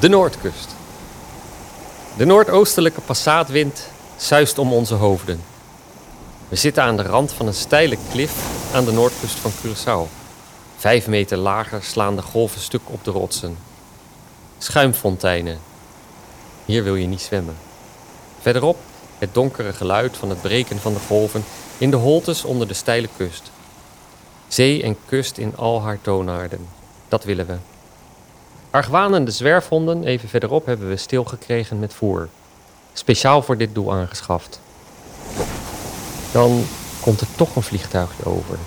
De Noordkust. De noordoostelijke passaatwind suist om onze hoofden. We zitten aan de rand van een steile klif aan de noordkust van Curaçao. Vijf meter lager slaan de golven stuk op de rotsen. Schuimfonteinen. Hier wil je niet zwemmen. Verderop het donkere geluid van het breken van de golven in de holtes onder de steile kust. Zee en kust in al haar toonaarden. Dat willen we. Argwanende zwerfhonden even verderop hebben we stilgekregen met voer. Speciaal voor dit doel aangeschaft. Dan komt er toch een vliegtuigje over.